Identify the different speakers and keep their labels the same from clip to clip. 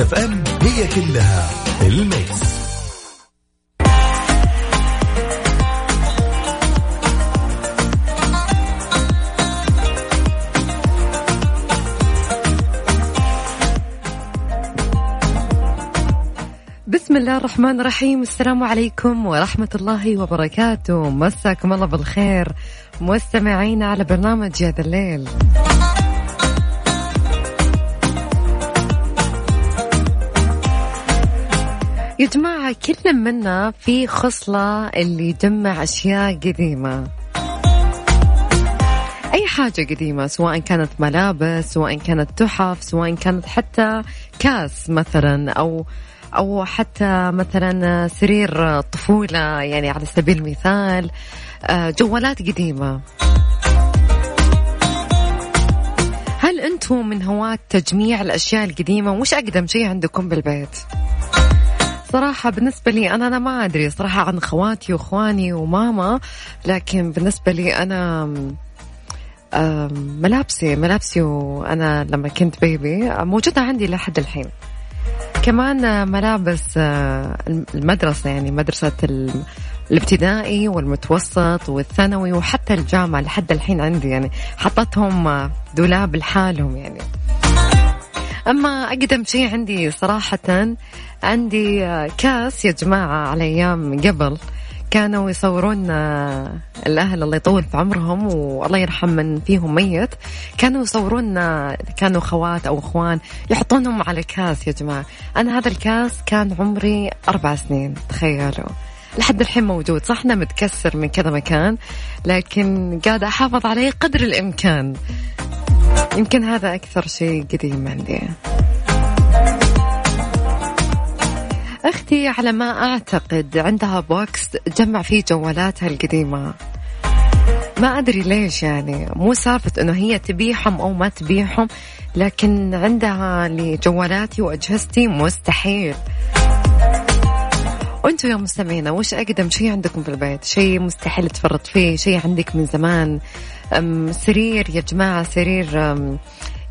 Speaker 1: FM هي كلها ال mix.
Speaker 2: بسم الله الرحمن الرحيم. السلام عليكم ورحمة الله وبركاته. مساكم الله بالخير. مستمعين على برنامج يا ذا الليل. يا جماعة كل منا في خصلة اللي يجمع أشياء قديمة. أي حاجة قديمة سواء كانت ملابس سواء كانت تحف سواء كانت حتى كاس مثلا أو أو حتى مثلا سرير طفولة يعني على سبيل المثال آه، جوالات قديمة. هل أنتم من هواة تجميع الأشياء القديمة؟ وش أقدم شيء عندكم بالبيت؟ صراحة بالنسبة لي أنا أنا ما أدري صراحة عن خواتي وإخواني وماما لكن بالنسبة لي أنا ملابسي ملابسي وأنا لما كنت بيبي موجودة عندي لحد الحين. كمان ملابس آه، المدرسة يعني مدرسة الابتدائي والمتوسط والثانوي وحتى الجامعة لحد الحين عندي يعني حطتهم دولاب لحالهم يعني. أما أقدم شيء عندي صراحة عندي آه، كاس يا جماعة على أيام قبل. كانوا يصورون الأهل الله يطول في عمرهم والله يرحم من فيهم ميت. كانوا يصورون كانوا خوات أو أخوان يحطونهم على كاس يا جماعة. أنا هذا الكاس كان عمري أربع سنين تخيلوا. لحد الحين موجود صح؟ انه متكسر من كذا مكان لكن قاعدة أحافظ عليه قدر الإمكان. يمكن هذا أكثر شيء قديم عندي. أختي على ما أعتقد عندها بوكس تجمع فيه جوالاتها القديمة. ما أدري ليش يعني. مو سالفة أنه هي تبيعهم أو ما تبيعهم لكن عندها لجوالاتي وأجهزتي مستحيل. وأنتم يا مستمعين وش أقدم شيء عندكم في البيت؟ شيء مستحيل تفرط فيه شيء عندك من زمان؟ سرير يا جماعة سرير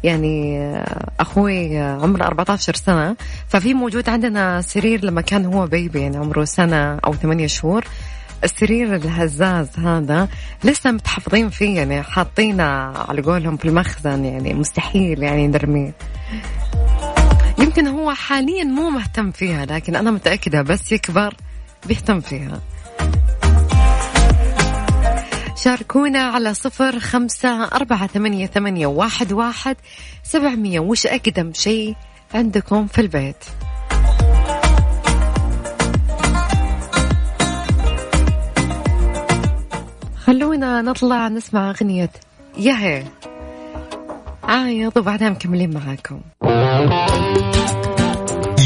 Speaker 2: يعني أخوي عمره 14 سنة ففي موجود عندنا سرير لما كان هو بيبي يعني عمره سنة أو ثمانية شهور. السرير الهزاز هذا لسه متحفظين فيه يعني حاطينه على قولهم في المخزن يعني مستحيل يعني نرميه. يمكن هو حاليا مو مهتم فيها لكن أنا متأكدة بس يكبر بيهتم فيها. شاركونا على صفر خمسة أربعة ثمانية, ثمانية واحد, واحد سبعمية. وش أقدم شيء عندكم في البيت؟ خلونا نطلع نسمع أغنية ياهي. عايض وبعدها مكملين معاكم.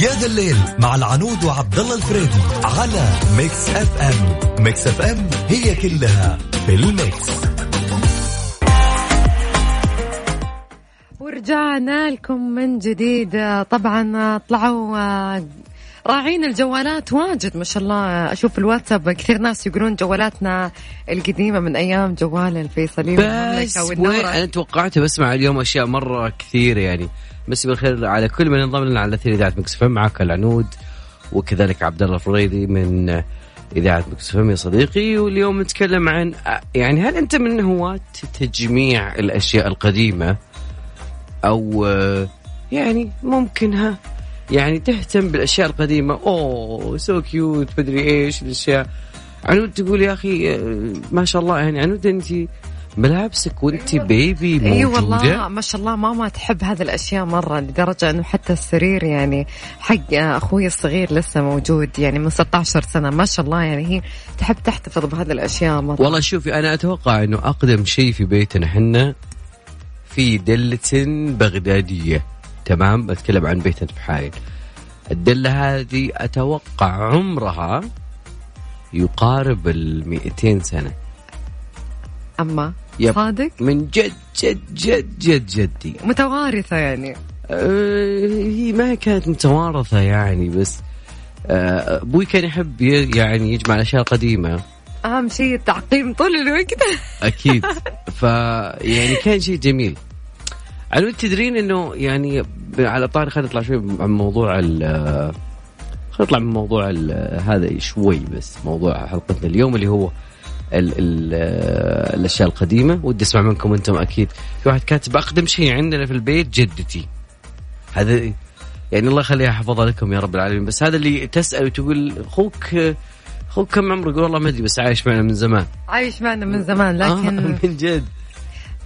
Speaker 1: يا ذا الليل مع العنود وعبد الله الفريدي على Mix FM. Mix FM هي كلها في ال Mix.
Speaker 2: ورجعنا لكم من جديد. طبعا طلعوا راعين الجوالات واجد ما شاء الله. أشوف الواتساب كثير ناس يقولون جوالاتنا القديمة من أيام جوال الفيصلي
Speaker 3: بس أنا توقعت بسمع اليوم أشياء مرة كثير يعني. مسي بالخير على كل من انضم لنا على اثير إذاعة Mix معك العنود وكذلك عبد الله الفريدي من إذاعة Mix يا صديقي. واليوم نتكلم عن يعني هل أنت من هواة تجميع الأشياء القديمة؟ أو يعني ممكن ها يعني تهتم بالأشياء القديمة. oh so cute مدري إيش الأشياء. عنود تقول يا أخي ما شاء الله يعني عنود أنت ملابسك وأنت baby موجوده إي
Speaker 2: والله ما شاء الله ماما تحب هذه الأشياء مرة لدرجة إنه حتى السرير يعني حق أخوي الصغير لسه موجود يعني من 16 سنة. ما شاء الله يعني هي تحب تحتفظ بهذه الأشياء مرة.
Speaker 3: والله شوفي أنا أتوقع إنه أقدم شيء في بيتنا إحنا في دلة بغدادية. تمام؟ بتكلم عن بيتنا بحايل الدلة هذه أتوقع عمرها يقارب ال 200 سنة.
Speaker 2: أما يب. صادق؟
Speaker 3: من جد جد جد جد جدي.
Speaker 2: متوارثة يعني.
Speaker 3: أه هي ما كانت متوارثة يعني بس أه أبوي كان يحب يعني يجمع الأشياء القديمة.
Speaker 2: أهم شيء التعقيم طول الوقت.
Speaker 3: أكيد. ف يعني كان شيء جميل. تدرين إنه يعني على طاري خلينا نطلع شوي عن موضوع ال خلينا نطلع من موضوع هذا شوي بس موضوع حلقتنا اليوم اللي هو ال ال الأشياء القديمة. ودي أسمع منكم أنتم أكيد. في واحد كاتب أقدم شيء عندنا في البيت جدتي. هذا يعني الله يخليها حفظها لكم يا رب العالمين. بس هذا اللي تسأل وتقول أخوك أخوك كم عمره؟ يقول والله ما أدري بس عايش معنا من زمان.
Speaker 2: عايش معنا من زمان لكن
Speaker 3: آه من جد.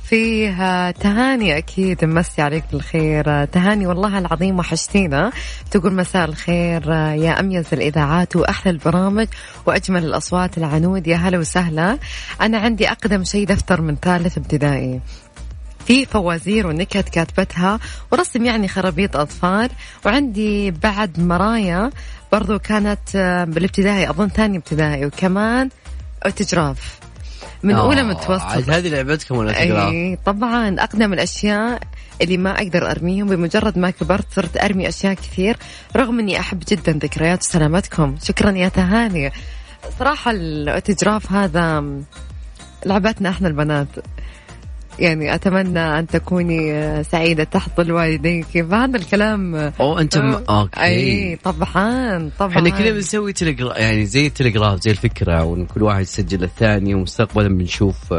Speaker 2: فيه تهاني أكيد. مسي عليك بالخير. تهاني والله العظيم وحشتينا. تقول مساء الخير يا أميز الإذاعات وأحلى البرامج وأجمل الأصوات العنود. يا هلا وسهلا. أنا عندي أقدم شيء دفتر من ثالث ابتدائي. في فوازير ونكت كاتبتها ورسم يعني خرابيط أطفال. وعندي بعد مرايا برضو كانت بالابتدائي أظن ثاني ابتدائي وكمان أوتوجراف. من أولى متوسط.
Speaker 3: هذه لعبتكم ولا اي
Speaker 2: طبعا أقدم الأشياء اللي ما أقدر أرميهم بمجرد ما كبرت صرت أرمي أشياء كثير رغم إني أحب جدا ذكريات سلامتكم. شكرا يا تهاني. صراحة الأوتوجراف هذا لعبتنا إحنا البنات. يعني أتمنى أن تكوني سعيدة تحت ظل والديك. فهذا الكلام
Speaker 3: أو انت م... okay.
Speaker 2: أي طبعا طبعا.
Speaker 3: إحنا كذا بنسوي تليجراف يعني زي التليجراف زي الفكرة وإن كل واحد يسجل الثاني ومستقبلا بنشوف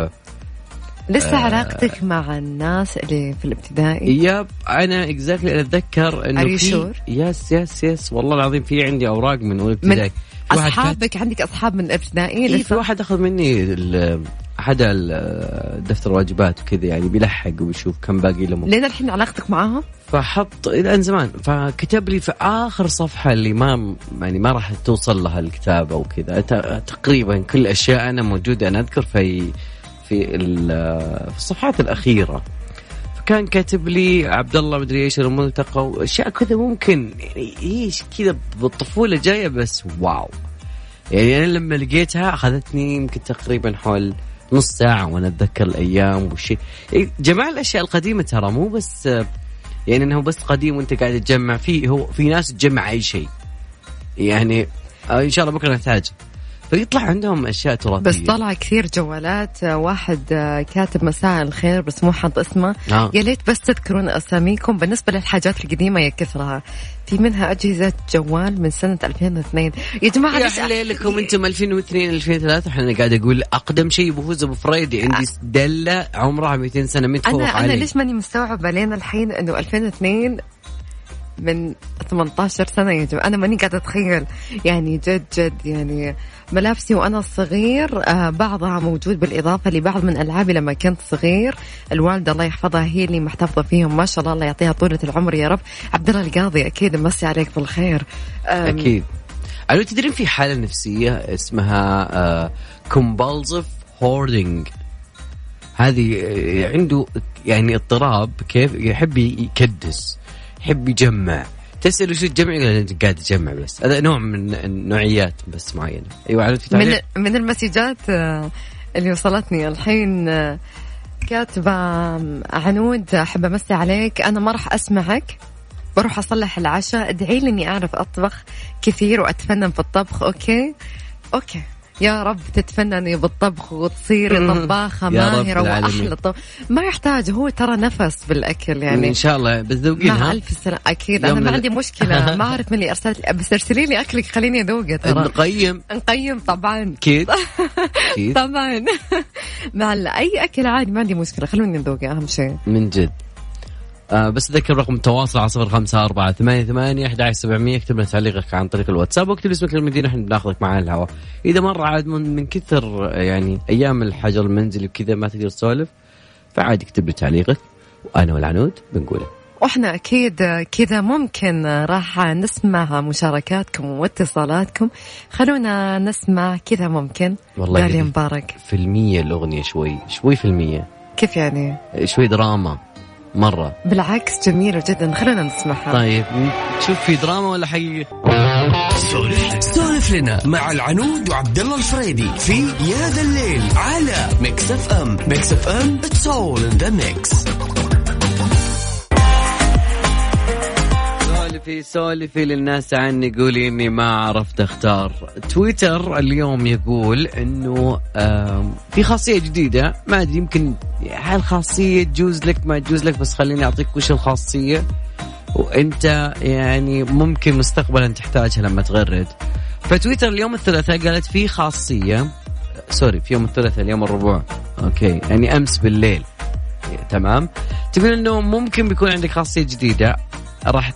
Speaker 2: لسه آه علاقتك مع الناس اللي في الابتدائي؟
Speaker 3: yep أنا exactly أنا أتذكر إنه في yes yes yes والله العظيم في عندي أوراق من أولى ابتدائي.
Speaker 2: أصحابك؟ عندك أصحاب من الابتدائي
Speaker 3: إيه في واحد أخذ مني أحد دفتر واجبات وكذا يعني بيلحق ويشوف كم باقي له
Speaker 2: لين الحين علاقتك معاهم؟
Speaker 3: فحط إلى زمان. فكتب لي في آخر صفحة اللي ما يعني ما راح توصل لها الكتابة وكذا. تقريبا كل أشياء أنا موجودة أنا أذكر في في في الصفحات الأخيرة. فكان كاتب لي عبد الله مدري إيش الملتقى وأشياء كذا ممكن. يعني إيش كذا بالطفولة جاية بس واو. يعني أنا لما لقيتها أخذتني يمكن تقريبا حول نص ساعة وأنا أتذكر الأيام والشيء. جمال الأشياء القديمة ترى مو بس يعني أنه بس قديم وأنت قاعد تجمع فيه هو في ناس تجمع أي شيء. يعني إن شاء الله بكرة نحتاج. فيطلع عندهم أشياء تراثية.
Speaker 2: بس طلع كثير جوالات واحد كاتب مساء الخير بس مو حاط اسمه. آه. يا ليت بس تذكرون أساميكم. بالنسبة للحاجات القديمة يا كثرها في منها أجهزة جوال من سنة 2002 يا جماعة
Speaker 3: يا حليلكم أنتم 2002 2003 إحنا قاعد أقول أقدم شيء بفوز ابو فريدي عندي دلة عمرها 200 سنة متفوق
Speaker 2: أنا أنا ليش ماني مستوعبة لين الحين إنه 2002 من 18 سنة يا جماعة أنا ماني قاعدة أتخيل. يعني جد جد يعني ملابسي وأنا صغير آه بعضها موجود بالإضافة لبعض من ألعابي لما كنت صغير. الوالدة الله يحفظها هي اللي محتفظة فيهم. ما شاء الله الله يعطيها طولة العمر يا رب. عبد الله القاضي أكيد مسي عليك بالخير.
Speaker 3: أكيد. أنا تدرين في حالة نفسية اسمها كومبالزف uh, هوردنج هذه آه، عنده يعني اضطراب كيف؟ يحب يكدس. يحب يجمع. تسأل وش تجمع يقول قاعد تجمع بس. هذا نوع من النوعيات بس معينة. أيوة على
Speaker 2: من من المسجات آه، اللي وصلتني الحين آه، كاتبة عنود أحب أمسي عليك أنا ما راح أسمعك. بروح أصلح العشاء. ادعي لي إني أعرف أطبخ كثير وأتفنن في الطبخ. okay؟ okay. يا رب تتفنني بالطبخ وتصيري طباخة ماهرة وأحلى طب. ما يحتاج هو ترى نفس بالأكل يعني.
Speaker 3: إن شاء الله. بس ذوقينها.
Speaker 2: مع ألف سنه أكيد. أنا ما عندي مشكلة. ما أعرف من اللي ارسلت بس ارسلي لي أكلك. خليني أذوقه ترى.
Speaker 3: نقيم.
Speaker 2: نقيم طبعا.
Speaker 3: أكيد.
Speaker 2: طبعا. مع أي أكل عادي ما عندي مشكلة. خلوني نذوقه أهم شيء.
Speaker 3: من جد. آه بس ذكر رقم التواصل على صفر خمسة أربعة ثمانية ثمانية أحد سبعمية اكتب لنا تعليقك عن طريق الواتساب واكتب اسمك للمدينة إحنا بناخذك معنا الهواء إذا مرة عاد من, من كثر يعني أيام الحجر المنزلي وكذا ما تقدر تسولف فعادي اكتب لي تعليقك. وأنا والعنود بنقوله.
Speaker 2: وإحنا أكيد كذا ممكن راح نسمع مشاركاتكم واتصالاتكم. خلونا نسمع كذا ممكن.
Speaker 3: والله
Speaker 2: مبارك.
Speaker 3: في المية الأغنية شوي شوي في المية.
Speaker 2: كيف يعني؟
Speaker 3: شوي دراما. مرة.
Speaker 2: بالعكس جميلة جدا. خلينا نسمعها.
Speaker 3: طيب شوف في دراما ولا حقيقة؟
Speaker 1: سولف لنا مع العنود وعبد الله الفريدي في يا ذا الليل على Mix FM. Mix FM it's all in the mix
Speaker 3: في سولفي للناس عني قولي إني ما عرفت أختار. تويتر اليوم يقول إنه في خاصية جديدة. ما أدري يمكن هالخاصيه تجوز لك ما تجوز لك بس خليني أعطيك وش الخاصية. وأنت يعني ممكن مستقبلا تحتاجها لما تغرد. فتويتر اليوم الثلاثاء قالت في خاصية. sorry في يوم الثلاثاء اليوم الربوع okay يعني أمس بالليل. تمام. تقول إنه ممكن بيكون عندك خاصية جديدة. راح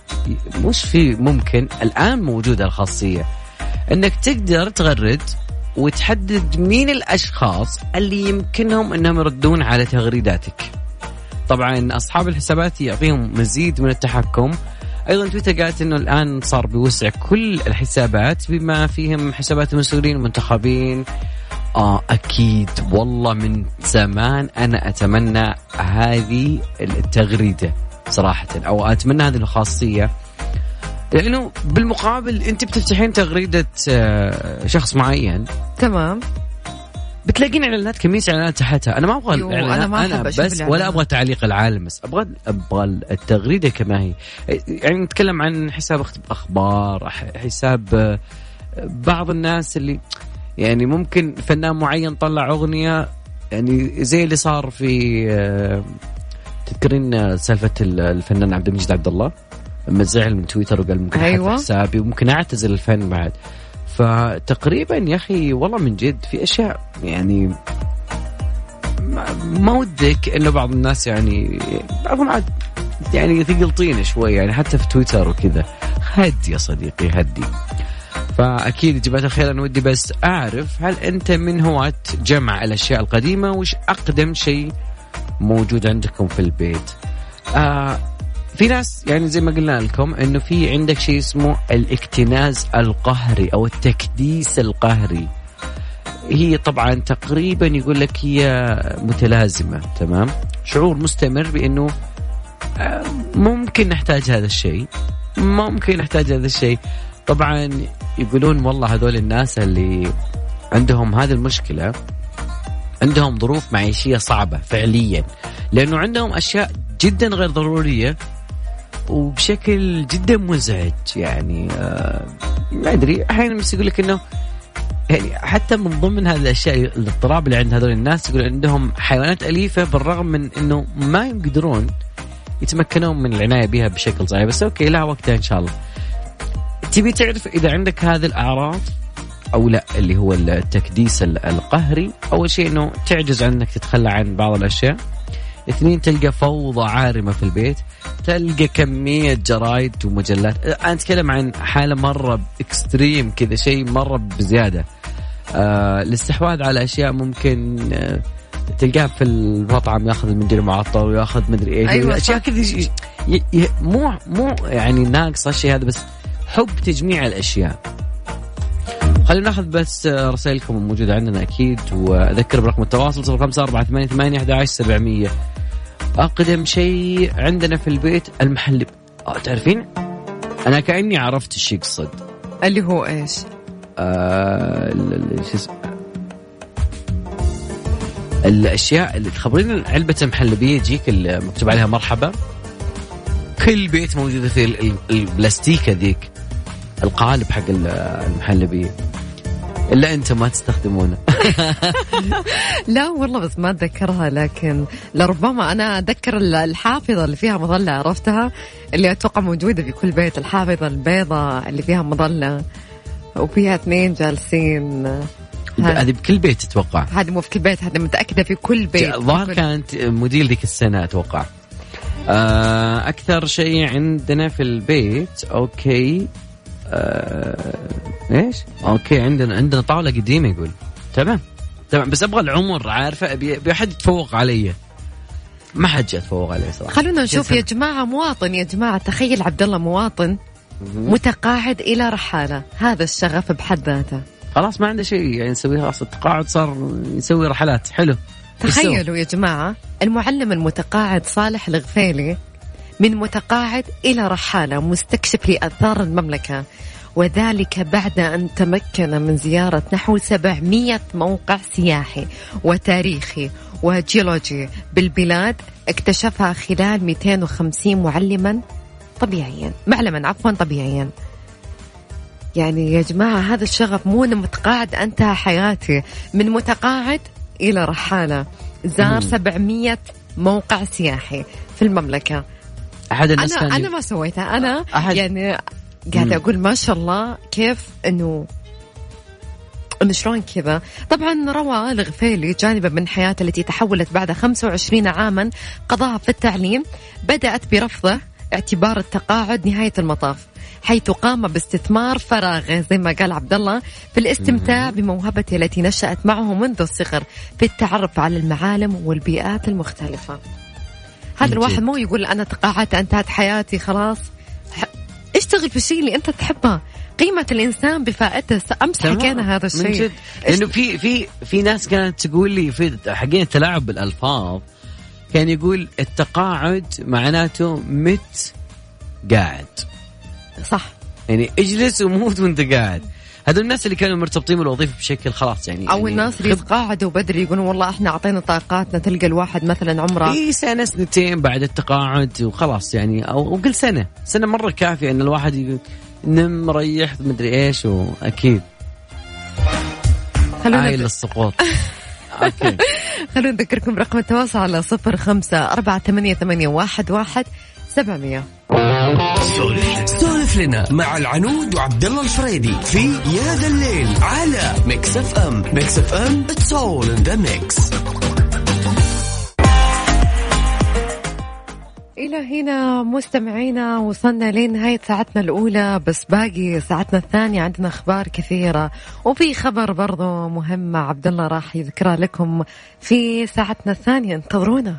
Speaker 3: مش في ممكن الآن موجودة الخاصية؟ إنك تقدر تغرد وتحدد مين الأشخاص اللي يمكنهم إنهم يردون على تغريداتك. طبعا أصحاب الحسابات يعطيهم مزيد من التحكم. أيضا تويتر قالت إنه الآن صار بيوسع كل الحسابات بما فيهم حسابات المسؤولين المنتخبين آه أكيد. والله من زمان أنا أتمنى هذه التغريدة. صراحة. أو أتمنى هذه الخاصية. لأنه بالمقابل أنت بتفتحين تغريدة آه، شخص معين.
Speaker 2: تمام.
Speaker 3: بتلاقين إعلانات كمية إعلانات تحتها. أنا ما أبغى
Speaker 2: أنا ما
Speaker 3: أنا بس ولا أبغى تعليق العالم بس. أبغى أبغى التغريدة كما هي. يعني نتكلم عن حساب أخبار حساب آه، بعض الناس اللي يعني ممكن فنان معين طلع أغنية يعني زي اللي صار في آه، تذكرين سالفة الفنان عبد المجيد عبد الله لما زعل من تويتر وقال ممكن أيوة. حسابي وممكن أعتزل الفن بعد. فتقريبا يا أخي والله من جد في أشياء يعني ما ودك انه بعض الناس يعني بعضهم عاد يعني ثقلطين شوي يعني حتى في تويتر وكذا. هدي يا صديقي هدي. فأكيد جماعة الخير أنا ودي بس أعرف هل أنت من هواة جمع الأشياء القديمة؟ وش أقدم شيء موجود عندكم في البيت. آه في ناس يعني زي ما قلنا لكم إنه في عندك شيء اسمه الاكتناز القهري أو التكديس القهري. هي طبعا تقريبا يقول لك هي متلازمة تمام؟ شعور مستمر بإنه آه، ممكن نحتاج هذا الشيء. ممكن نحتاج هذا الشيء. طبعا يقولون والله هذول الناس اللي عندهم هذه المشكلة عندهم ظروف معيشية صعبة فعليا. لأنه عندهم أشياء جدا غير ضرورية وبشكل جدا مزعج. يعني آه ما أدري. أحيانا بس يقول لك إنه يعني حتى من ضمن هذه الأشياء الاضطراب اللي عند هذول الناس يقول عندهم حيوانات أليفة بالرغم من إنه ما يقدرون يتمكنون من العناية بها بشكل صحيح. بس okay لها وقتها إن شاء الله. تبي تعرف إذا عندك هذه الأعراض؟ أو لا اللي هو التكديس القهري. أول شيء إنه تعجز عن إنك تتخلى عن بعض الأشياء. اثنين تلقى فوضى عارمة في البيت. تلقى كمية جرايد ومجلات. أنا أتكلم عن حالة مرة extreme كذا شيء مرة بزيادة. آه الاستحواذ على أشياء ممكن آه تلقاه في المطعم ياخذ المنديل المعطر وياخذ مدري إيش.
Speaker 2: أيوة
Speaker 3: أشياء كذا مو مو يعني ناقص الشيء هذا بس حب تجميع الأشياء. خلينا ناخذ بس رسائلكم الموجودة عندنا أكيد وأذكر برقم التواصل صفر خمسة أربعة ثمانية ثمانية أحد عشر سبعمية. أقدم شيء عندنا في البيت المحل آه تعرفين؟ أنا كأني عرفت الشيء يقصد.
Speaker 2: اللي هو إيش؟
Speaker 3: آه شو اسمه؟ الأشياء اللي تخبرين علبة المحلبية يجيك مكتوب عليها مرحبا. كل بيت موجودة فيه البلاستيكه ذيك القالب حق المحلبية. إلا أنت ما تستخدمونه.
Speaker 2: لا والله بس ما أتذكرها لكن لربما أنا أتذكر الحافظة اللي فيها مظلة عرفتها؟ اللي أتوقع موجودة في كل بيت الحافظة البيضاء اللي فيها مظلة وفيها اثنين جالسين.
Speaker 3: هذه بكل بيت تتوقع؟
Speaker 2: هذه مو في كل بيت هذه متأكدة في كل بيت
Speaker 3: الظاهر كانت موديل ذيك السنة أتوقع. آه، أكثر شيء عندنا في البيت okay. آه إيش؟ okay عندنا عندنا طاولة قديمة يقول. تمام؟ تمام بس أبغى العمر عارفة؟ ابي أحد يتفوق علي. ما حد جاء يتفوق علي صراحة.
Speaker 2: خلونا نشوف يا جماعة مواطن يا جماعة تخيل عبد الله مواطن متقاعد إلى رحالة. هذا الشغف بحد ذاته.
Speaker 3: خلاص ما عنده شيء يعني يسوي خلاص التقاعد صار يسوي رحلات. حلو.
Speaker 2: تخيلوا يا جماعة المعلم المتقاعد صالح الغفيلي من متقاعد إلى رحالة مستكشف لآثار المملكة. وذلك بعد أن تمكن من زيارة نحو 700 موقع سياحي وتاريخي وجيولوجي بالبلاد اكتشفها خلال 250 معلما طبيعيا. معلما عفوا طبيعيا. يعني يا جماعة هذا الشغف مو متقاعد انتهى حياتي. من متقاعد إلى رحالة. زار 700 موقع سياحي في المملكة.
Speaker 3: أحد الناس
Speaker 2: أنا,
Speaker 3: كان
Speaker 2: أنا ما سويتها. أنا أحد يعني قاعدة أقول ما شاء الله كيف أنه إنه شلون كذا. طبعا روى الغفيلي جانبا من حياته التي تحولت بعد 25 عاما قضاها في التعليم بدأت برفضه اعتبار التقاعد نهاية المطاف حيث قام باستثمار فراغه زي ما قال عبد الله في الاستمتاع بموهبته التي نشأت معه منذ الصغر في التعرف على المعالم والبيئات المختلفة. هذا الواحد مو يقول أنا تقاعدت أنتهت حياتي خلاص. اشتغل في الشيء اللي أنت تحبه. قيمة الإنسان بفائدته أمس حكينا هذا الشيء.
Speaker 3: من جد. لأنه في في في ناس كانت تقول لي في حقين التلاعب بالألفاظ كان يقول التقاعد معناته مت قاعد.
Speaker 2: صح.
Speaker 3: يعني اجلس وموت وانت قاعد. هذول الناس اللي كانوا مرتبطين بالوظيفة بشكل خلاص يعني
Speaker 2: أو
Speaker 3: يعني
Speaker 2: الناس اللي يتقاعدوا بدري يقولون والله إحنا أعطينا طاقاتنا تلقى الواحد مثلا عمره.
Speaker 3: إي سنة سنتين بعد التقاعد وخلاص يعني أو قل سنة. سنة مرة كافية إن الواحد يقول نم ريح مدري إيش وأكيد. خلونا عايل السقوط.
Speaker 2: okay. خلونا نذكركم رقم التواصل على صفر خمسة أربعة ثمانية, ثمانية واحد, واحد سبعمية.
Speaker 1: لنا مع العنود وعبد الله الفريدي في يا ذا الليل على Mix FM Mix FM it's all in the mix
Speaker 2: إلى هنا مستمعينا وصلنا لنهاية ساعتنا الأولى بس باقي ساعتنا الثانية. عندنا أخبار كثيرة. وفي خبر برضو مهم عبد الله راح يذكرها لكم في ساعتنا الثانية. انتظرونا.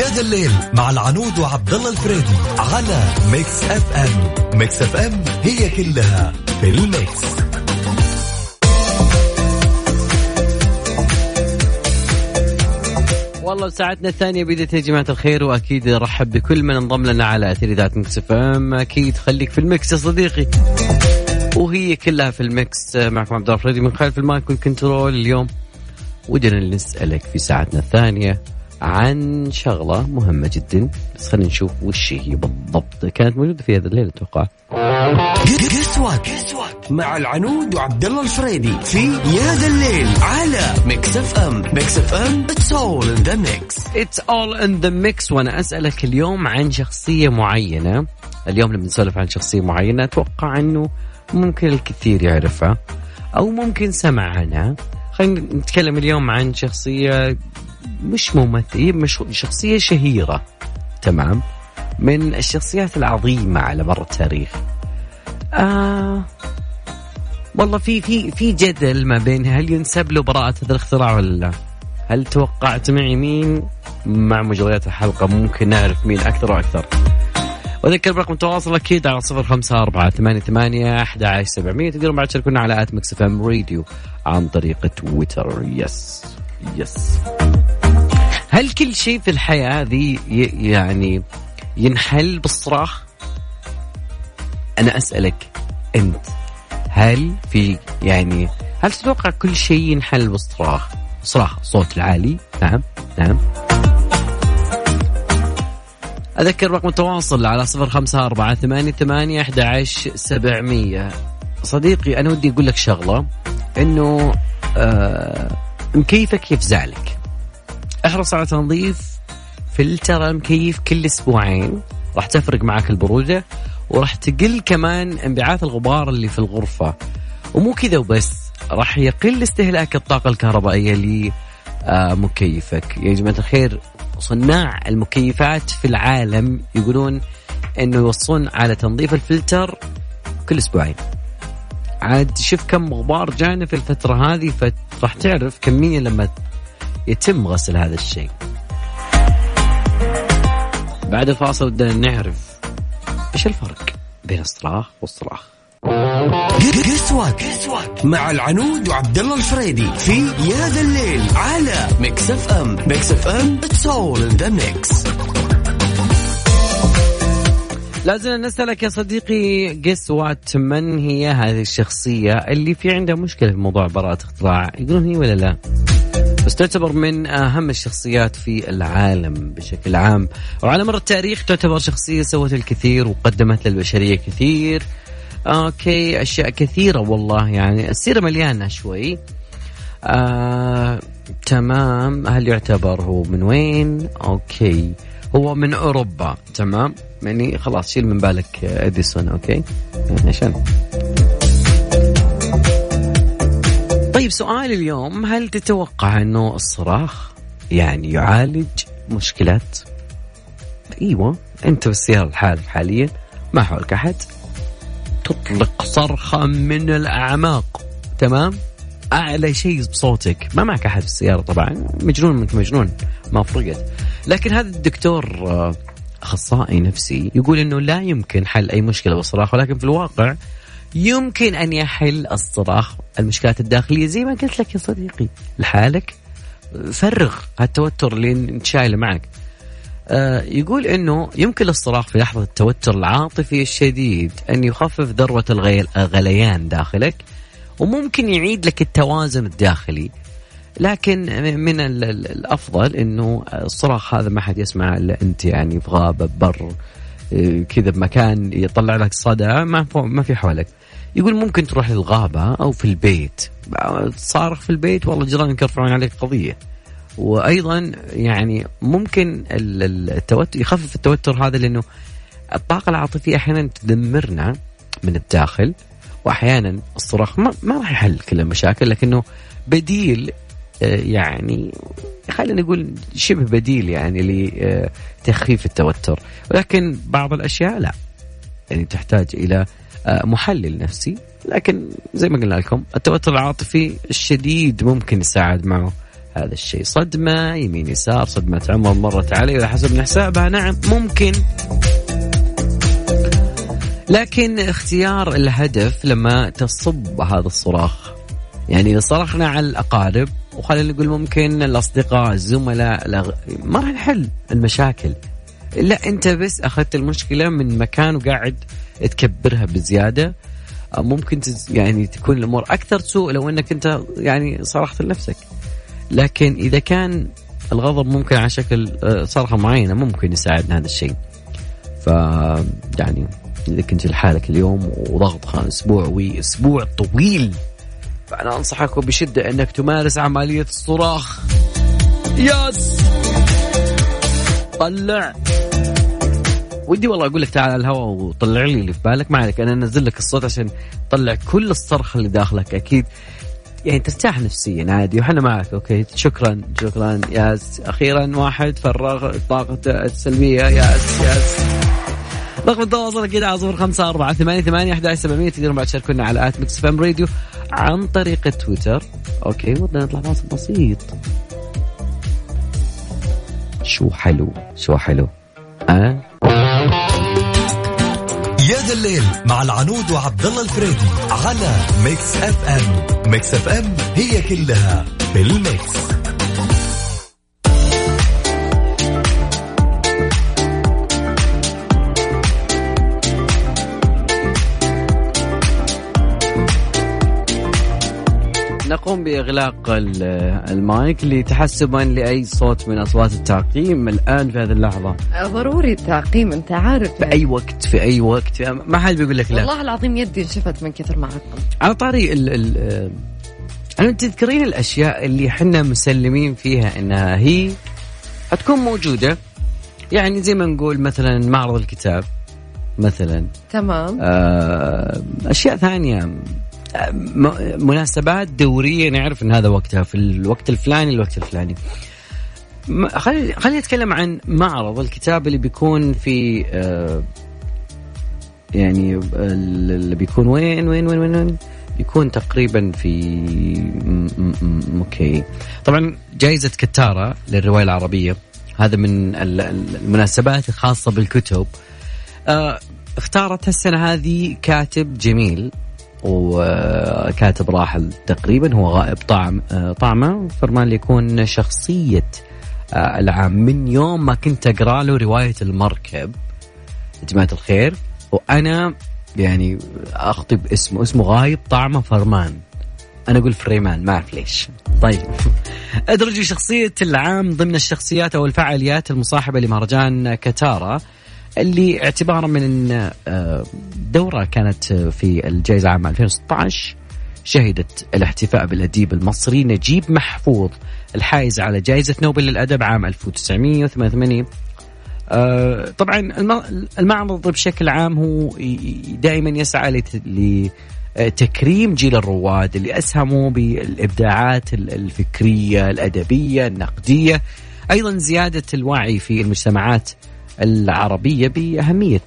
Speaker 4: يا ذا الليل مع العنود وعبد الله الفريدي على Mix FM Mix FM هي كلها في ال Mix.
Speaker 3: والله ساعتنا الثانية بدت يا جماعة الخير وأكيد رحب بكل من انضم لنا على أثير إذاعة Mix FM أكيد خليك في ال mix يا صديقي. وهي كلها في ال mix معكم عبد الله الفريدي من خلف ال mic وال control اليوم. ودنا نسألك في ساعتنا الثانية عن شغلة مهمة جدا. بس خلينا نشوف وش هي بالضبط. كانت موجودة في هذا الليل أتوقع.
Speaker 1: مع العنود وعبد الله الفريدي في يا ذا الليل على Mix FM Mix FM it's all in the mix
Speaker 3: it's all in the mix وأنا أسألك اليوم عن شخصية معينة. اليوم لما نسولف عن شخصية معينة. أتوقع إنه ممكن الكثير يعرفها. أو ممكن سمع عنها خلينا نتكلم اليوم عن شخصية مش ممثل مش شخصية شهيرة تمام من الشخصيات العظيمة على مر التاريخ آه والله في في في جدل ما بين هل ينسب له براءة هذا الاختراع ولا لا؟ هل توقعت معي مين؟ مع مجريات الحلقة ممكن نعرف مين أكثر وأكثر. وذكر برقم التواصل أكيد على صفر خمسة أربعة ثمانية ثمانية أحد عشر سبعمية تقدرون بعد تشاركونا على at Mix FM Radio عن طريق تويتر yes yes هل كل شيء في الحياة هذه يعني ينحل بالصراخ؟ أنا أسألك أنت هل في يعني هل تتوقع كل شيء ينحل بالصراخ؟ صراخ صوت العالي نعم نعم أذكر رقم التواصل على صفر خمسة أربعة ثمانية ثمانية أحد عشر سبعمية صديقي أنا ودي أقول لك شغلة إنه آه مكيفك يفزع لك احرص على تنظيف فلتر المكيف كل أسبوعين. راح تفرق معك البرودة وراح تقل كمان انبعاث الغبار اللي في الغرفة. ومو كذا وبس راح يقل استهلاك الطاقة الكهربائية لمكيفك. يا جماعة الخير صناع المكيفات في العالم يقولون إنه يوصون على تنظيف الفلتر كل أسبوعين. عاد شوف كم غبار جانا في الفترة هذه فراح تعرف كمية لما يتم غسل هذا الشيء. بعد الفاصل بدنا نعرف إيش الفرق بين الصراخ والصراخ.
Speaker 1: مع العنود وعبد الله الفريدي في يا ذا الليل على Mix FM Mix FM it's all in the mix
Speaker 3: لازم نسألك يا صديقي guess what من هي هذه الشخصية اللي في عندها مشكلة في موضوع براءة اختراع يقولون هي ولا لا؟ بس تعتبر من أهم الشخصيات في العالم بشكل عام. وعلى مر التاريخ تعتبر شخصية سوت الكثير وقدمت للبشرية كثير. okay أشياء كثيرة والله يعني السيرة مليانة شوي. آه، تمام. هل يعتبر هو من وين؟ okay. هو من أوروبا. تمام. يعني خلاص شيل من بالك اديسون okay. يعني عشان طيب سؤال اليوم هل تتوقع إنه الصراخ يعني يعالج مشكلات؟ إيوه أنت بالسياره لحالك حاليا ما حولك أحد. تطلق صرخة من الأعماق تمام؟ أعلى شيء بصوتك. ما معك أحد في السيارة طبعا. مجنون انت مجنون ما فرقت. لكن هذا الدكتور آه، أخصائي نفسي يقول إنه لا يمكن حل أي مشكلة بالصراخ ولكن في الواقع يمكن أن يحل الصراخ المشكلات الداخلية. زي ما قلت لك يا صديقي لحالك فرغ هالتوتر اللي انت شايله معك. آه، يقول إنه يمكن للصراخ في لحظة التوتر العاطفي الشديد أن يخفف ذروة الغليان داخلك وممكن يعيد لك التوازن الداخلي. لكن من الأفضل إنه الصراخ هذا ما حد يسمع إلا أنت يعني في غابه بر كذا بمكان يطلع لك صدى ما ما في حولك. يقول ممكن تروح للغابة أو في البيت. تصارخ في البيت والله جيرانك يرفعون عليك قضية. وأيضا يعني ممكن التوتر يخفف التوتر هذا لأنه الطاقة العاطفية أحيانا تدمرنا من الداخل واحيانا الصراخ ما, ما راح يحل كل المشاكل لكنه بديل يعني خلينا نقول شبه بديل يعني لتخفيف التوتر. ولكن بعض الأشياء لا. يعني تحتاج إلى آه، محلل نفسي. لكن زي ما قلنا لكم التوتر العاطفي الشديد ممكن يساعد معه هذا الشيء. صدمة يمين يسار صدمة عمر مرت علي على حسب حسابها. نعم ممكن. لكن اختيار الهدف لما تصب هذا الصراخ. يعني إذا صرخنا على الأقارب وخلينا نقول ممكن الأصدقاء الزملاء ما راح نحل المشاكل. لا أنت بس أخذت المشكلة من مكان وقاعد تكبرها بزيادة. ممكن يعني تكون الأمور أكثر سوء لو أنك أنت يعني صرخت لنفسك. لكن إذا كان الغضب ممكن على شكل آه، صرخة معينة ممكن يساعدنا هذا الشيء. ف يعني إذا كنت لحالك اليوم وضغط أسبوع وأسبوع طويل فأنا انصحك بشدة إنك تمارس عملية الصراخ. yes. طلع. ودي والله أقول لك تعال على الهواء وطلع لي اللي في بالك. ما عليك أنا أنزل لك الصوت عشان تطلع كل الصرخه اللي داخلك أكيد. يعني ترتاح نفسيا عادي وحنا معك okay. شكرا شكرا. yes أخيرا واحد فرغ طاقته السلبية. yes yes رقم التواصل أكيد على صفر خمسة أربعة ثمانية ثمانية أحد سبعمية تقدرون بعد تشاركونا على at Mix FM Radio عن طريق تويتر. okay ودنا نطلع فاصل بسيط. شو حلو شو حلو. ها
Speaker 4: يا ذا الليل مع العنود وعبد الله الفريدي على Mix FM. Mix FM هي كلها بال mix
Speaker 3: نقوم بإغلاق المايك لتحسبا لأي صوت من أصوات التعقيم الآن في هذه اللحظة.
Speaker 2: ضروري التعقيم أنت عارف.
Speaker 3: في أي وقت في أي وقت. ما حد بيقول لك لا.
Speaker 2: والله العظيم يدي انشفت من كثر ما عقم
Speaker 3: على طاري ال ال أنا تذكرين الأشياء اللي إحنا مسلمين فيها أنها هي حتكون موجودة. يعني زي ما نقول مثلا معرض الكتاب مثلا.
Speaker 2: تمام.
Speaker 3: آه أشياء ثانية. مناسبات دورية نعرف إن هذا وقتها في الوقت الفلاني الوقت الفلاني. خليني خليني أتكلم عن معرض الكتاب اللي بيكون في آه، يعني اللي بيكون وين وين وين وين بيكون تقريبا في أوكي. طبعا جائزة كتارة للرواية العربية. هذا من المناسبات الخاصة بالكتب. آه، اختارت السنة هذه كاتب جميل. وكاتب راحل تقريبا هو غائب طعم طعمه. فرمان لي يكون شخصية آه، العام. من يوم ما كنت أقرأ له رواية المركب يا جماعة الخير وأنا يعني أخطب اسمه. اسمه غايب طعمه فرمان. أنا أقول فريمان ما أعرف ليش. طيب. ادرجوا شخصيه العام ضمن الشخصيات أو الفعاليات المصاحبة لمهرجان كتارا. اللي اعتبارا من آه، دورة كانت في الجائزة عام 2016 شهدت الاحتفاء بالأديب المصري نجيب محفوظ الحائز على جائزة نوبل للأدب عام 1988 آه، طبعا المعرض بشكل عام هو دائما يسعى لتكريم جيل الرواد اللي أسهموا بالإبداعات الفكرية الأدبية النقدية. أيضا زيادة الوعي في المجتمعات العربية بأهمية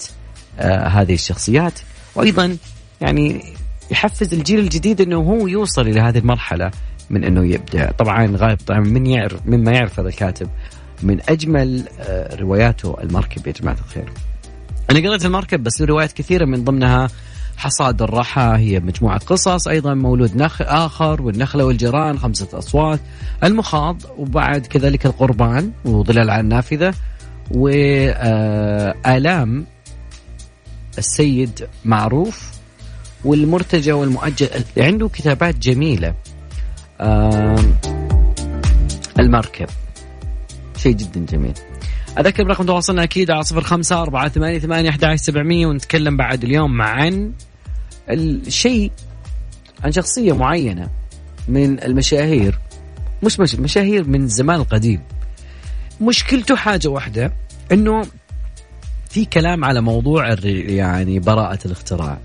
Speaker 3: آه هذه الشخصيات. وأيضا يعني يحفز الجيل الجديد أنه هو يوصل إلى هذه المرحلة من أنه يبدع طبعا غايب طبعا من يعرف مما يعرف هذا الكاتب من أجمل آه رواياته المركب يا جماعة الخير. أنا قرأت المركب بس روايات كثيرة من ضمنها حصاد الرحى هي مجموعة قصص أيضا مولود نخل آخر والنخلة والجيران خمسة أصوات. المخاض وبعد كذلك القربان وظلال على النافذة. وآلام السيد معروف والمرتجى والمؤجل. عنده كتابات جميلة. المركب. شيء جدا جميل. أذكر رقم تواصلنا أكيد على صفر خمسة أربعة ثمانية ثمانية أحد سبعمية ونتكلم بعد اليوم عن الشيء عن شخصية معينة من المشاهير. مش مشاهير من الزمان القديم. مشكلته حاجة واحدة إنه في كلام على موضوع يعني براءة الاختراع.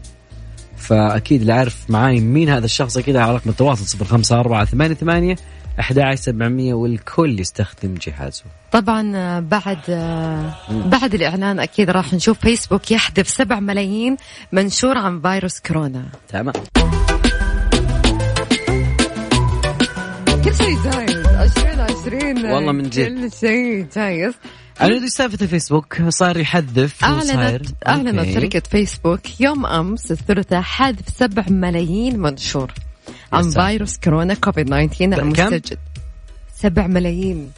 Speaker 3: فأكيد اللي عارف معاي مين هذا الشخص أكيد على رقم التواصل صفر خمسة أربعة ثمانية ثمانية أحد سبعمية والكل يستخدم جهازه.
Speaker 2: طبعا بعد بعد الإعلان أكيد راح نشوف فيسبوك يحذف سبع ملايين منشور عن فيروس كورونا.
Speaker 3: تمام.
Speaker 2: كل شيء جاي 2020
Speaker 3: والله من جد.
Speaker 2: كل شيء جايز
Speaker 3: أنا سالفه الفيسبوك صار يحذف
Speaker 2: اعلنت أعلنت شركة فيسبوك يوم أمس الثلاثاء حذف 7 ملايين منشور عن فيروس كورونا كوفيد 19 المستجد. 7 ملايين.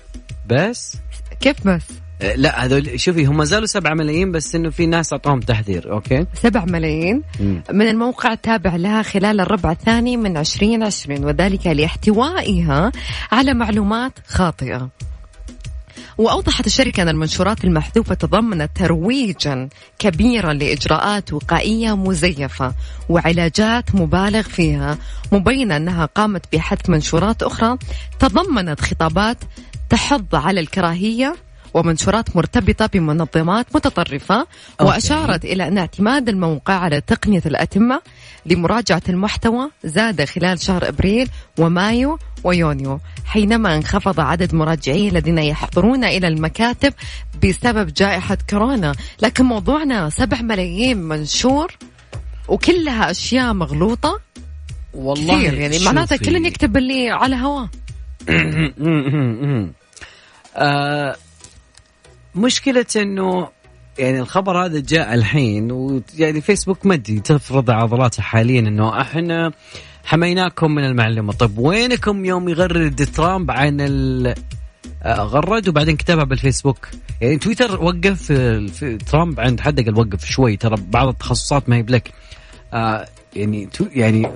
Speaker 3: بس؟
Speaker 2: كيف بس؟
Speaker 3: أه، لا هذول شوفي هم زالوا 7 ملايين بس إنه في ناس أعطوهم تحذير أوكي؟
Speaker 2: 7 ملايين. مم. من الموقع التابع لها خلال الربع الثاني من 2020 وذلك لاحتوائها على معلومات خاطئة. وأوضحت الشركة أن المنشورات المحذوفة تضمنت ترويجا كبيرا لإجراءات وقائية مزيفة وعلاجات مبالغ فيها مبينة أنها قامت بحذف منشورات أخرى تضمنت خطابات تحض على الكراهية ومنشورات مرتبطة بمنظمات متطرفة وأشارت إلى أن اعتماد الموقع على تقنية الأتمة لمراجعة المحتوى زاد خلال شهر أبريل ومايو ويونيو حينما انخفض عدد مراجعي الذين يحضرون إلى المكاتب بسبب جائحة كورونا. لكن موضوعنا سبع ملايين منشور وكلها أشياء مغلوطة؟ والله كثير. يعني معناتها كل يكتب اللي على هواه.
Speaker 3: آه مشكلة إنه يعني الخبر هذا جاء الحين ويعني فيسبوك مدي تفرض عضلاتها حاليا إنه إحنا حميناكم من المعلومة. طيب وينكم يوم يغرد ترامب عن ال آه، غرد وبعدين كتبها بالفيسبوك؟ يعني تويتر وقف في ترامب عند حد قال وقف شوي ترى بعض التخصصات ما هي بلك. آه يعني يعني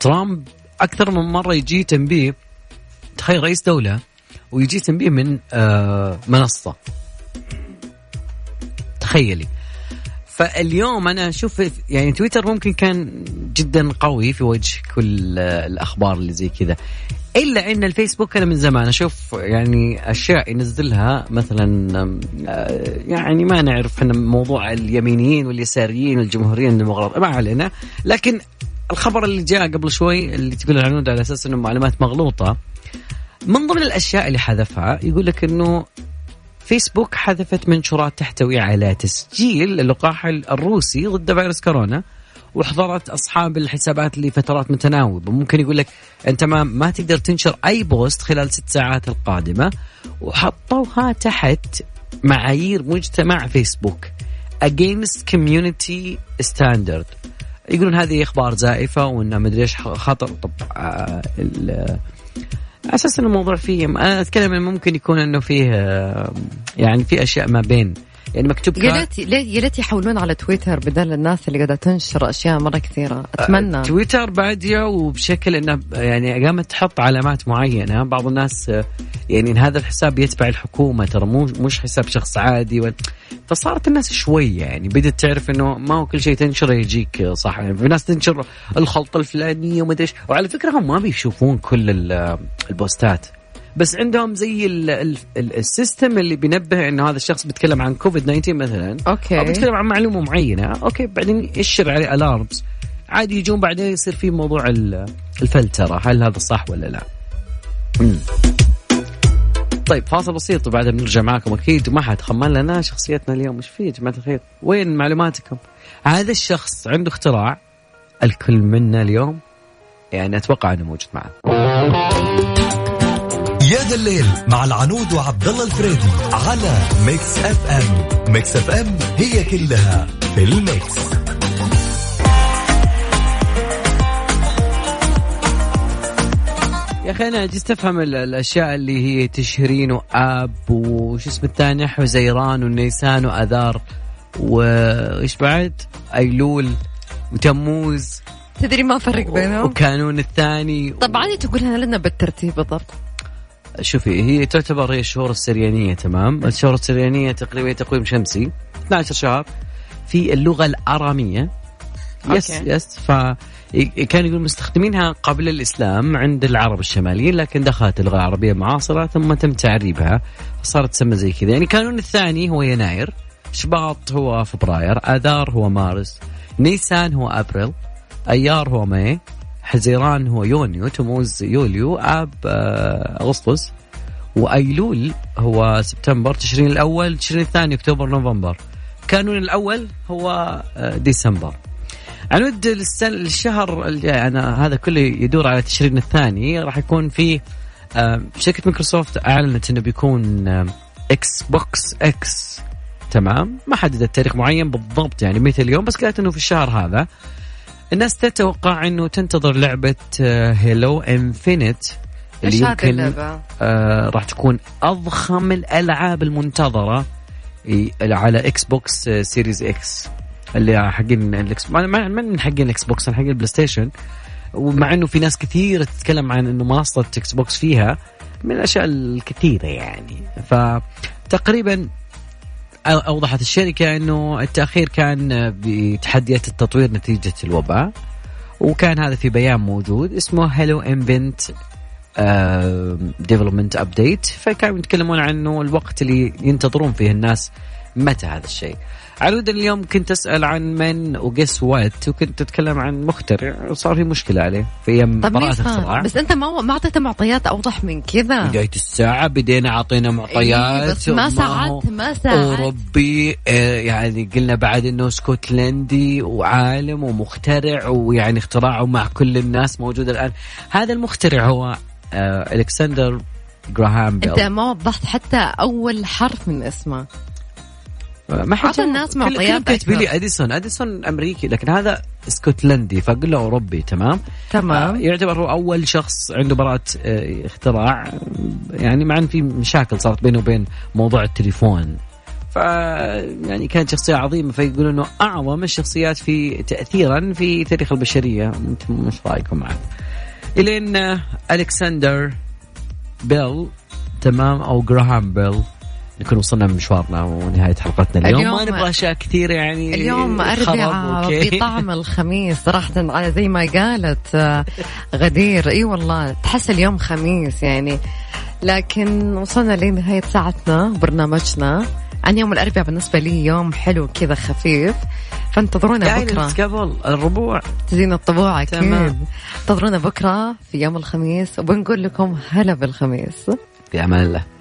Speaker 3: ترامب أكثر من مرة يجي تنبيه تخيل رئيس دولة ويجي تنبيه من آه منصة. تخيلي. فاليوم أنا أشوف يعني تويتر ممكن كان جدا قوي في وجه كل الأخبار اللي زي كذا. إلا إن الفيسبوك أنا من زمان أشوف يعني أشياء ينزلها مثلا آه، يعني ما نعرف إحنا موضوع اليمينيين واليساريين والجمهوريين الديمقراط ما علينا. لكن الخبر اللي جاء قبل شوي اللي تقول العنود على أساس إنه معلومات مغلوطة من ضمن الأشياء اللي حذفها يقول لك إنه فيسبوك حذفت منشورات تحتوي على تسجيل اللقاح الروسي ضد فيروس كورونا وحضرت أصحاب الحسابات لفترات متناوبة. ممكن يقول لك أنت ما ما تقدر تنشر أي بوست خلال ست ساعات القادمة وحطوها تحت معايير مجتمع فيسبوك against community standard. يقولون هذه أخبار زائفة وإنه مدري إيش خطر. طب آه أساس الموضوع فيه أنا أتكلم إنه ممكن يكون إنه فيه يعني في أشياء ما بين. يعني مكتوب
Speaker 2: يا ليت يا ليت يحولون على تويتر بدل الناس اللي قاعدة تنشر أشياء مرة كثيرة. أتمنى.
Speaker 3: تويتر باديه وبشكل إنه يعني قامت تحط علامات معينة. بعض الناس آه، يعني إن هذا الحساب يتبع الحكومة ترى مو مش حساب شخص عادي و... فصارت الناس شوي يعني بدت تعرف إنه ما هو كل شيء تنشره يجيك صح يعني في ناس تنشر الخلطة الفلانية وما أدري وعلى فكرة هم ما بيشوفون كل البوستات بس عندهم زي ال ال ال system اللي بينبه إنه هذا الشخص بيتكلم عن كوفيد 19 مثلا
Speaker 2: okay.
Speaker 3: أو بيتكلم عن معلومة معينة okay بعدين يشر عليه ال alarms عادي يجون بعدين يصير في موضوع الفلتره هل هذا صح ولا لا. مم. طيب فاصل بسيط وبعدين بنرجع معكم أكيد وما حد خمن لنا شخصيتنا اليوم إيش في يا جماعة الخير؟ وين معلوماتكم؟ هذا الشخص عنده اختراع الكل منا اليوم يعني أتوقع إنه موجود معنا.
Speaker 4: يا ذا الليل مع العنود وعبد الله الفريدي على Mix FM، Mix FM هي كلها في ال mix.
Speaker 3: يا أخي أنا جيت أفهم الأشياء اللي هي تشهرين وآب وش اسم الثاني؟ حزيران ونيسان وأذار. وإيش بعد؟ أيلول وتموز.
Speaker 2: تدري ما فرق بينهم؟
Speaker 3: وكانون الثاني.
Speaker 2: طب عادي تقولها لنا بالترتيب بالضبط.
Speaker 3: شوفي هي تعتبر هي الشهور السريانية تمام؟ الشهور السريانية تقريبا تقويم شمسي 12 شهر. في اللغة الأرامية. yes okay. yes ف كانوا يقول مستخدمينها قبل الإسلام عند العرب الشماليين لكن دخلت اللغة العربية معاصرة ثم تم تعريبها. فصارت تسمى زي كذا. يعني كانون الثاني هو يناير شباط هو فبراير آذار هو مارس نيسان هو أبريل أيار هو ماي حزيران هو يونيو تموز يوليو آب آه، أغسطس وأيلول هو سبتمبر تشرين الأول تشرين الثاني أكتوبر نوفمبر. كانون الأول هو آه، ديسمبر عنود الشهر أنا هذا كله يدور على تشرين الثاني. راح يكون في آه، شركة مايكروسوفت أعلنت إنه بيكون Xbox X تمام؟ ما حددت تاريخ معين بالضبط يعني متى اليوم بس قالت إنه في الشهر هذا. الناس تتوقع إنه تنتظر لعبة Halo Infinite
Speaker 2: اللي يمكن
Speaker 3: آه راح تكون أضخم الألعاب المنتظرة على Xbox Series X اللي حقين الاكس ما من حقين ال Xbox حقين ال PlayStation ومع إنه في ناس كثير تتكلم عن إنه منصة Xbox فيها من الأشياء الكثيرة يعني. فتقريبا أوضحت الشركة إنه التأخير كان بتحديات التطوير نتيجة الوباء وكان هذا في بيان موجود اسمه Halo Infinite development update فكانوا يتكلمون عنه الوقت اللي ينتظرون فيه الناس متى هذا الشيء. عنود اليوم كنت أسأل عن من و guess what وكنت تتكلم عن مخترع وصار في مشكلة عليه في أيام براءة اختراع
Speaker 2: بس أنت ما ما أعطيته معطيات أوضح من كذا.
Speaker 3: بداية الساعة بدينا أعطينا معطيات.
Speaker 2: إيه بس ما ساعدت ما ساعدت
Speaker 3: أوروبي آه، يعني قلنا بعد إنه اسكتلندي وعالم ومخترع ويعني اختراعه مع كل الناس موجود الآن. هذا المخترع هو آه، ألكسندر جراهام بيل.
Speaker 2: أنت ما وضحت حتى أول حرف من اسمه.
Speaker 3: ما حد
Speaker 2: الناس معطيات
Speaker 3: كاتب لي أديسون. أديسون أمريكي لكن هذا اسكتلندي فأقول له أوروبي تمام؟
Speaker 2: تمام.
Speaker 3: آه يعتبر هو أول شخص عنده براءة آه اختراع. يعني مع إن في مشاكل صارت بينه وبين موضوع التليفون. ف يعني كانت شخصية عظيمة فيقولون إنه أعظم الشخصيات في تأثيرا في تاريخ البشرية. أنتم مش رأيكم معه؟ إلين ألكسندر بيل تمام؟ أو جراهام بيل. نكون وصلنا من مشوارنا ونهاية حلقتنا اليوم, اليوم ما نبغى أشياء كثير يعني
Speaker 2: اليوم أربعة بطعم الخميس. صراحة على زي ما قالت آه، غدير. إي والله تحس اليوم خميس يعني. لكن وصلنا لنهاية ساعتنا برنامجنا. عن يوم الأربعاء بالنسبة لي يوم حلو كذا خفيف. فانتظرونا بكرة.
Speaker 3: قبل الربوع.
Speaker 2: تزين الطبوع أكيد. انتظرونا بكرة في يوم الخميس وبنقول لكم هلا بالخميس.
Speaker 3: في أمان الله.